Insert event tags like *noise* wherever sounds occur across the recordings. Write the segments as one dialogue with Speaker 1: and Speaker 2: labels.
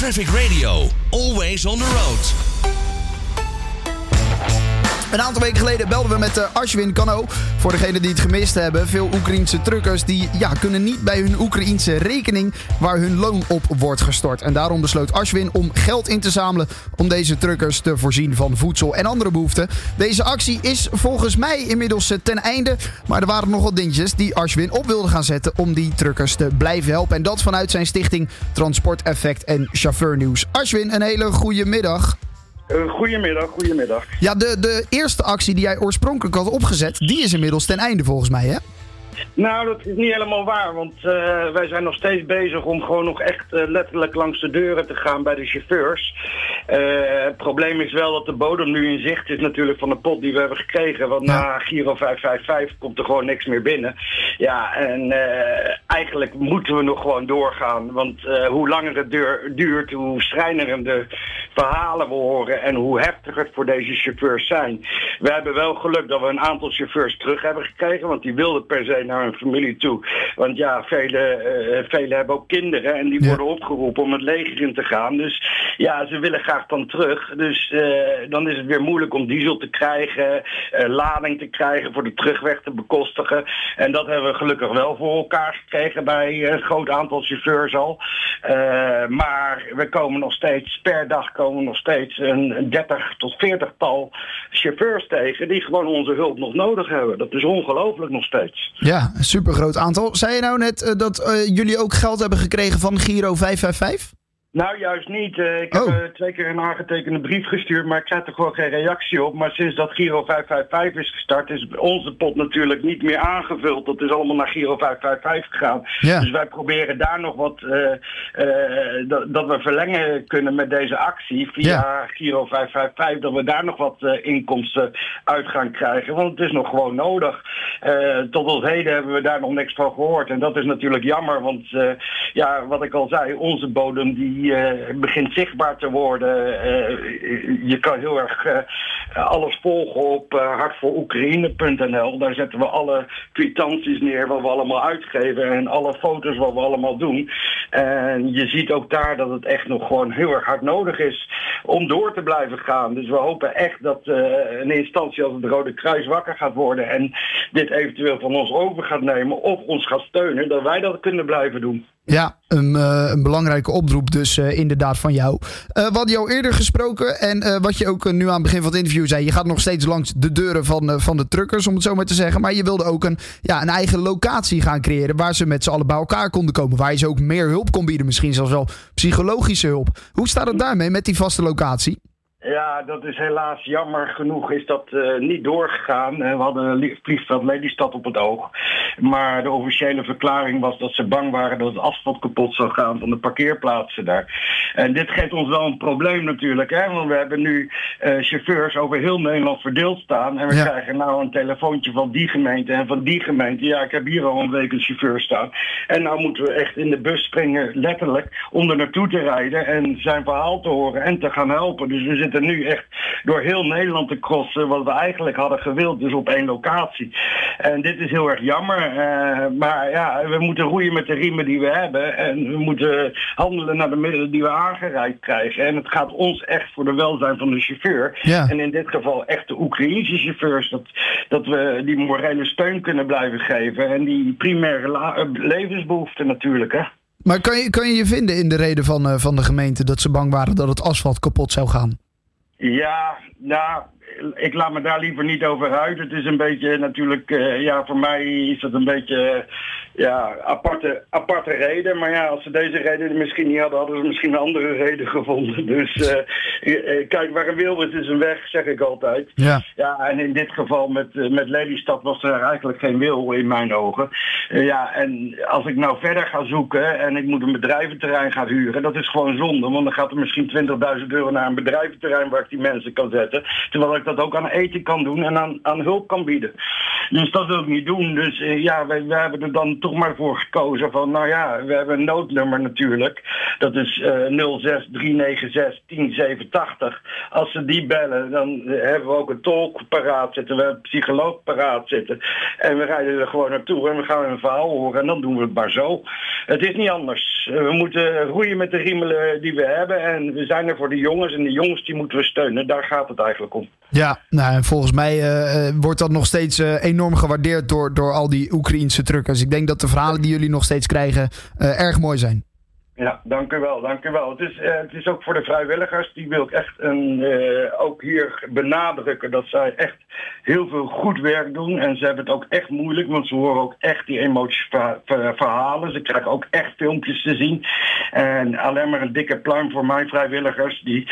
Speaker 1: Traffic Radio, always on the road.
Speaker 2: Een aantal weken geleden belden we met uh, Ashwin Kano. Voor degenen die het gemist hebben. Veel Oekraïense truckers die ja, kunnen niet bij hun Oekraïense rekening waar hun loon op wordt gestort. En daarom besloot Ashwin om geld in te zamelen om deze truckers te voorzien van voedsel en andere behoeften. Deze actie is volgens mij inmiddels uh, ten einde. Maar er waren nog wat dingetjes die Ashwin op wilde gaan zetten om die truckers te blijven helpen. En dat vanuit zijn stichting Transport Effect en Chauffeurnieuws. Ashwin, een hele goede middag.
Speaker 3: Uh, goedemiddag, goedemiddag.
Speaker 2: Ja, de, de eerste actie die jij oorspronkelijk had opgezet, die is inmiddels ten einde volgens mij, hè?
Speaker 3: Nou, dat is niet helemaal waar, want uh, wij zijn nog steeds bezig om gewoon nog echt uh, letterlijk langs de deuren te gaan bij de chauffeurs. Uh, het probleem is wel dat de bodem nu in zicht is natuurlijk van de pot die we hebben gekregen. Want ja. na Giro 555 komt er gewoon niks meer binnen. Ja, en eigenlijk moeten we nog gewoon doorgaan. Want hoe langer het duur, duurt, hoe schrijnerende verhalen we horen en hoe heftiger het voor deze chauffeurs zijn. We hebben wel geluk dat we een aantal chauffeurs terug hebben gekregen, want die wilden per se naar hun familie toe. Want ja, velen uh, vele hebben ook kinderen en die ja. worden opgeroepen om het leger in te gaan. Dus ja, ze willen graag dan terug. Dus uh, dan is het weer moeilijk om diesel te krijgen, uh, lading te krijgen, voor de terugweg te bekostigen. En dat hebben we gelukkig wel voor elkaar gekregen bij een groot aantal chauffeurs al. maar we komen nog steeds, per dag komen nog steeds een 30 tot 40 tal chauffeurs tegen die gewoon onze hulp nog nodig hebben. Dat is ongelooflijk nog steeds.
Speaker 2: Ja, een super groot aantal. Zei je nou net uh, dat uh, jullie ook geld hebben gekregen van Giro 555?
Speaker 3: Nou, juist niet. Uh, ik oh. heb uh, twee keer een aangetekende brief gestuurd, maar ik krijg er gewoon geen reactie op. Maar sinds dat Giro 555 is gestart, is onze pot natuurlijk niet meer aangevuld. Dat is allemaal naar Giro 555 gegaan. Ja. Dus wij proberen daar nog wat, uh, dat, dat, we verlengen kunnen met deze actie via ja. Giro 555. Dat we daar nog wat inkomsten uit gaan krijgen. Want het is nog gewoon nodig. tot op heden hebben we daar nog niks van gehoord. En dat is natuurlijk jammer, want ja, wat ik al zei, onze bodem die uh, begint zichtbaar te worden. Uh, je kan heel erg uh, alles volgen op hartvoorukraïne.nl. Daar zetten we alle kwitanties neer wat we allemaal uitgeven en alle foto's wat we allemaal doen. En je ziet ook daar dat het echt nog gewoon heel erg hard nodig is om door te blijven gaan. Dus we hopen echt dat een instantie als het Rode Kruis wakker gaat worden en dit eventueel van ons over gaat nemen of ons gaat steunen, dat wij dat kunnen blijven doen.
Speaker 2: Ja, een, uh, een, belangrijke oproep dus uh, inderdaad van jou. Hadden jou eerder gesproken en wat je ook nu aan het begin van het interview zei... je gaat nog steeds langs de deuren van, van de truckers, om het zo maar te zeggen. Maar je wilde ook een, ja, een eigen locatie gaan creëren... waar ze met z'n allen bij elkaar konden komen. Waar je ze ook meer hulp kon bieden, misschien zelfs wel psychologische hulp. Hoe staat het daarmee met die vaste locatie?
Speaker 3: Ja, dat is helaas jammer genoeg is dat uh, niet doorgegaan. Uh, we hadden vliegveld Lelystad op het oog. Maar de officiële verklaring was dat ze bang waren dat het asfalt kapot zou gaan van de parkeerplaatsen daar. En dit geeft ons wel een probleem natuurlijk. Hè? Want we hebben nu uh, chauffeurs over heel Nederland verdeeld staan. En we ja. krijgen nou een telefoontje van die gemeente en van die gemeente. Ja, ik heb hier al een week een chauffeur staan. En nou moeten we echt in de bus springen, letterlijk, om er naartoe te rijden en zijn verhaal te horen en te gaan helpen. Dus we zitten nu echt door heel Nederland te crossen, wat we eigenlijk hadden gewild, dus op één locatie. En dit is heel erg jammer, uh, maar ja, we moeten roeien met de riemen die we hebben en we moeten handelen naar de middelen die we aangereikt krijgen. En het gaat ons echt voor de welzijn van de chauffeur. Ja. En in dit geval echt de Oekraïnse chauffeurs, dat, dat we die morele steun kunnen blijven geven en die primaire levensbehoeften natuurlijk. Hè.
Speaker 2: Maar kan je, kan je je vinden in de reden van, uh, van de gemeente dat ze bang waren dat het asfalt kapot zou gaan?
Speaker 3: Ja, nou, ik laat me daar liever niet over uit. Het is een beetje natuurlijk, uh, ja, voor mij is het een beetje, uh, ja, aparte, aparte reden. Maar ja, als ze deze reden misschien niet hadden, hadden ze misschien een andere reden *laughs* gevonden. Dus uh, kijk, waar een wil is, is een weg, zeg ik altijd. Ja, ja en in dit geval met, met Lelystad was er eigenlijk geen wil in mijn ogen. ja, en als ik nou verder ga zoeken en ik moet een bedrijventerrein gaan huren, dat is gewoon zonde. Want dan gaat er misschien 20.000 euro naar een bedrijventerrein waar ik die mensen kan zetten. Terwijl ik dat ook aan eten kan doen en aan, aan hulp kan bieden. Dus dat wil ik niet doen. Dus uh, ja, wij, wij, hebben er dan toch maar voor gekozen van, nou ja, we hebben een noodnummer natuurlijk. Dat is uh, 06 396 1087. Als ze die bellen, dan hebben we ook een tolk paraat zitten, we hebben een psycholoog paraat zitten. En we rijden er gewoon naartoe en we gaan een verhaal horen en dan doen we het maar zo. Het is niet anders. We moeten roeien met de riemelen die we hebben en we zijn er voor de jongens en de jongens die moeten we steunen. Daar gaat het eigenlijk om.
Speaker 2: Ja, nou, en volgens mij wordt dat nog steeds enorm gewaardeerd door, door al die Oekraïense truckers. Ik denk dat de verhalen die jullie nog steeds krijgen uh, erg mooi zijn.
Speaker 3: Ja, dank u wel, dank u wel. Het is, uh, het is ook voor de vrijwilligers, die wil ik echt een, uh, ook hier benadrukken dat zij echt heel veel goed werk doen. En ze hebben het ook echt moeilijk, want ze horen ook echt die emotieverhalen. Ze krijgen ook echt filmpjes te zien. En alleen maar een dikke pluim voor mijn vrijwilligers, die,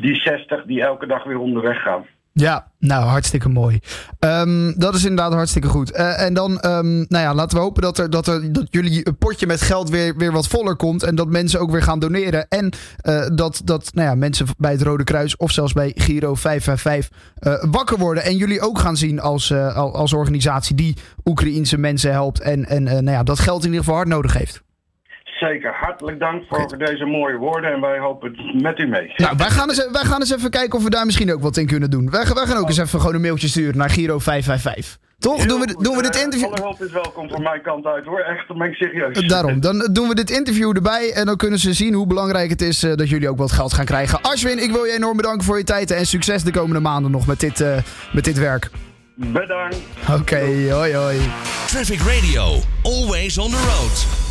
Speaker 3: die 60 die elke dag weer onderweg gaan.
Speaker 2: Ja, nou hartstikke mooi. Um, dat is inderdaad hartstikke goed. Uh, en dan, um, nou ja, laten we hopen dat, er, dat, er, dat jullie een potje met geld weer, weer wat voller komt. En dat mensen ook weer gaan doneren. En uh, dat, dat nou ja, mensen bij het Rode Kruis of zelfs bij Giro 555 uh, wakker worden. En jullie ook gaan zien als, als organisatie die Oekraïense mensen helpt. En, en nou ja, dat geld in ieder geval hard nodig heeft.
Speaker 3: Zeker, hartelijk dank voor okay. deze mooie woorden en wij hopen het met u mee.
Speaker 2: Nou, wij gaan, eens, wij gaan eens even kijken of we daar misschien ook wat in kunnen doen. Wij, wij gaan ook eens even gewoon een mailtje sturen naar Giro 555. Toch?
Speaker 3: Heel
Speaker 2: doen we,
Speaker 3: goed.
Speaker 2: doen we dit interview.
Speaker 3: Alle hulp is welkom van mijn kant uit hoor. Echt, dan ben ik serieus.
Speaker 2: Daarom. Dan doen we dit interview erbij. En dan kunnen ze zien hoe belangrijk het is dat jullie ook wat geld gaan krijgen. Ashwin, ik wil je enorm bedanken voor je tijd. En succes de komende maanden nog met dit, uh, met dit werk.
Speaker 3: Bedankt.
Speaker 2: Oké, okay, hoi hoi.
Speaker 1: Traffic Radio. Always on the road.